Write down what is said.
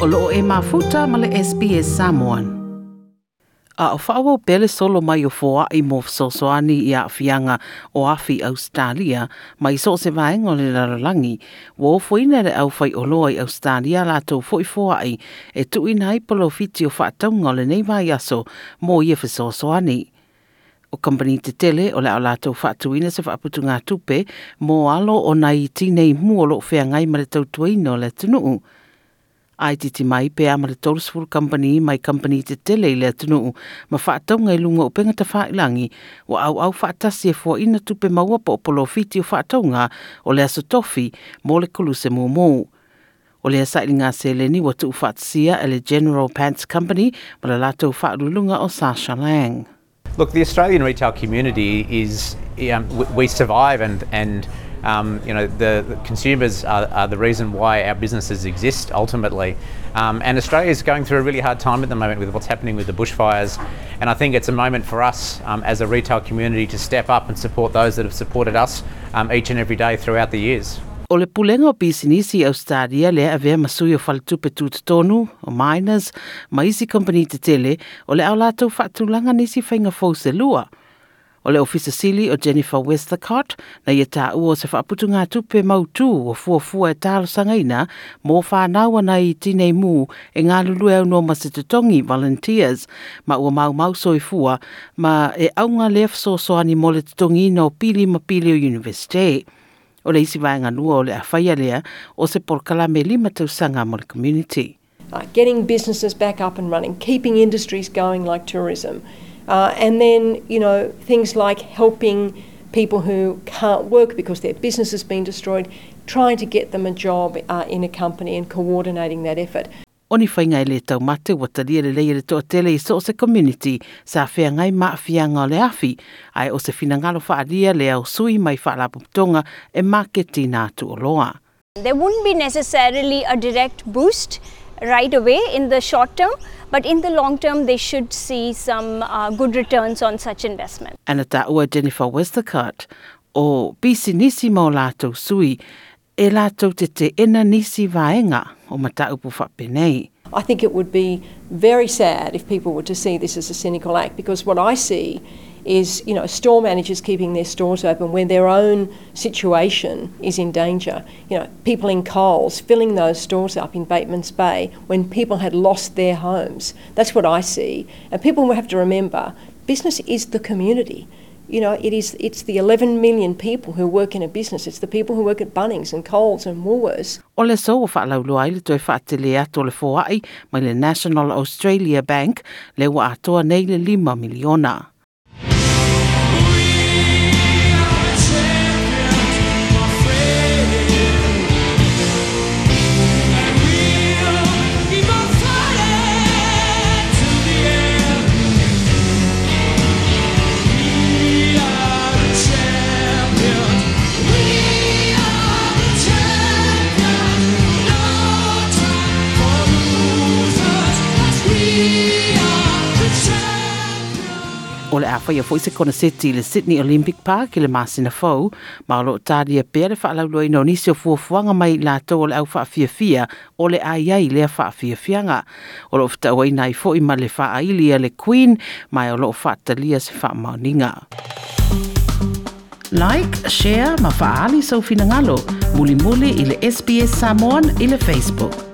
o loo e mafuta male le SBS Samoan. A o whaua pele solo mai o fōa i mō fsosoani i fianga o afi Australia mai so se vaeng o le lalalangi. Wō fuina le au fai o loi Australia la tō fōi fōa i e tu i nai polo fiti o whaataunga le nei vai aso mō i fsosoani. E o company te tele o le au lātou whaatuina se whaaputu ngā tupe mo alo o nai tīnei mua lo whea ngai ma le tautuina o le tunu ai te te mai pe amare Torresville Company mai company te tele i lea tunu ma whaatau ngai lunga o penga te whaelangi o au au whaatasi e fua ina tupe maua pa o fiti o whaatau ngā o lea sotofi mō le kulu se mō mō. O lea saili ngā se leni wa tu whaatsia e le General Pants Company ma le lātou whaarulunga o Sasha Lang. Look, the Australian retail community is, um, we survive and, and Um, you know, the, the consumers are, are, the reason why our businesses exist ultimately. Um, and Australia is going through a really hard time at the moment with what's happening with the bushfires. And I think it's a moment for us um, as a retail community to step up and support those that have supported us um, each and every day throughout the years. O le pulenga o pisinisi Australia le avea masui o faltupe tutonu o miners ma isi company te tele o le au lātou whaatulanga nisi whainga fau se lua – o le ofisa sili o Jennifer Westercott na ia tā ua se whaaputu ngā tupe mautū o fuafua e tālo sangaina mō whānaua nei tinei mū e ngā lulue au noma se tutongi volunteers ma ua mau mau soi fua ma e aunga le fso soani mō le tutongi no pili ma pili o universite. O le isi vāenga nua o le awhaia lea o se porkala me lima tausanga mō le community. Like getting businesses back up and running, keeping industries going like tourism, Uh, and then, you know, things like helping people who can't work because their business has been destroyed, trying to get them a job uh, in a company and coordinating that effort. Oni whainga i le tau mate wa taria le leire toa tele i so community sa whea ngai maafianga le afi ai o se finangalo whaaria le au sui mai whaalapuptonga e marketing nātu o loa. There wouldn't be necessarily a direct boost right away in the short term, but in the long term, they should see some uh, good returns on such investment. And at that word, Jennifer Westercott, o bisi nisi mau lato sui, e lātou te te ina nisi vaenga o mataupu whapenei. I think it would be very sad if people were to see this as a cynical act because what I see is you know store managers keeping their stores open when their own situation is in danger. You know people in Coles filling those stores up in Bateman's Bay when people had lost their homes. That's what I see, and people have to remember business is the community. You know, it is, it's the 11 million people who work in a business. It's the people who work at Bunnings and Coles and Woolworths. O le so fa lau le toi te ato le fōai mai le National Australia Bank le wa atoa nei le lima miliona. le a fai a fwy se kona seti le Sydney Olympic Park i le masina fau, ma o lo tari a pere fa alau loi no nisio fua fuanga mai la to le au faa fia fia o le a iai le a faa fia fianga. O lo fta wai nai fwy ma le faa ailia le Queen, mai o lo fata lia se faa maoninga. Like, share, ma faa ali sau finangalo. Muli muli ile SBS Samoan ile Facebook.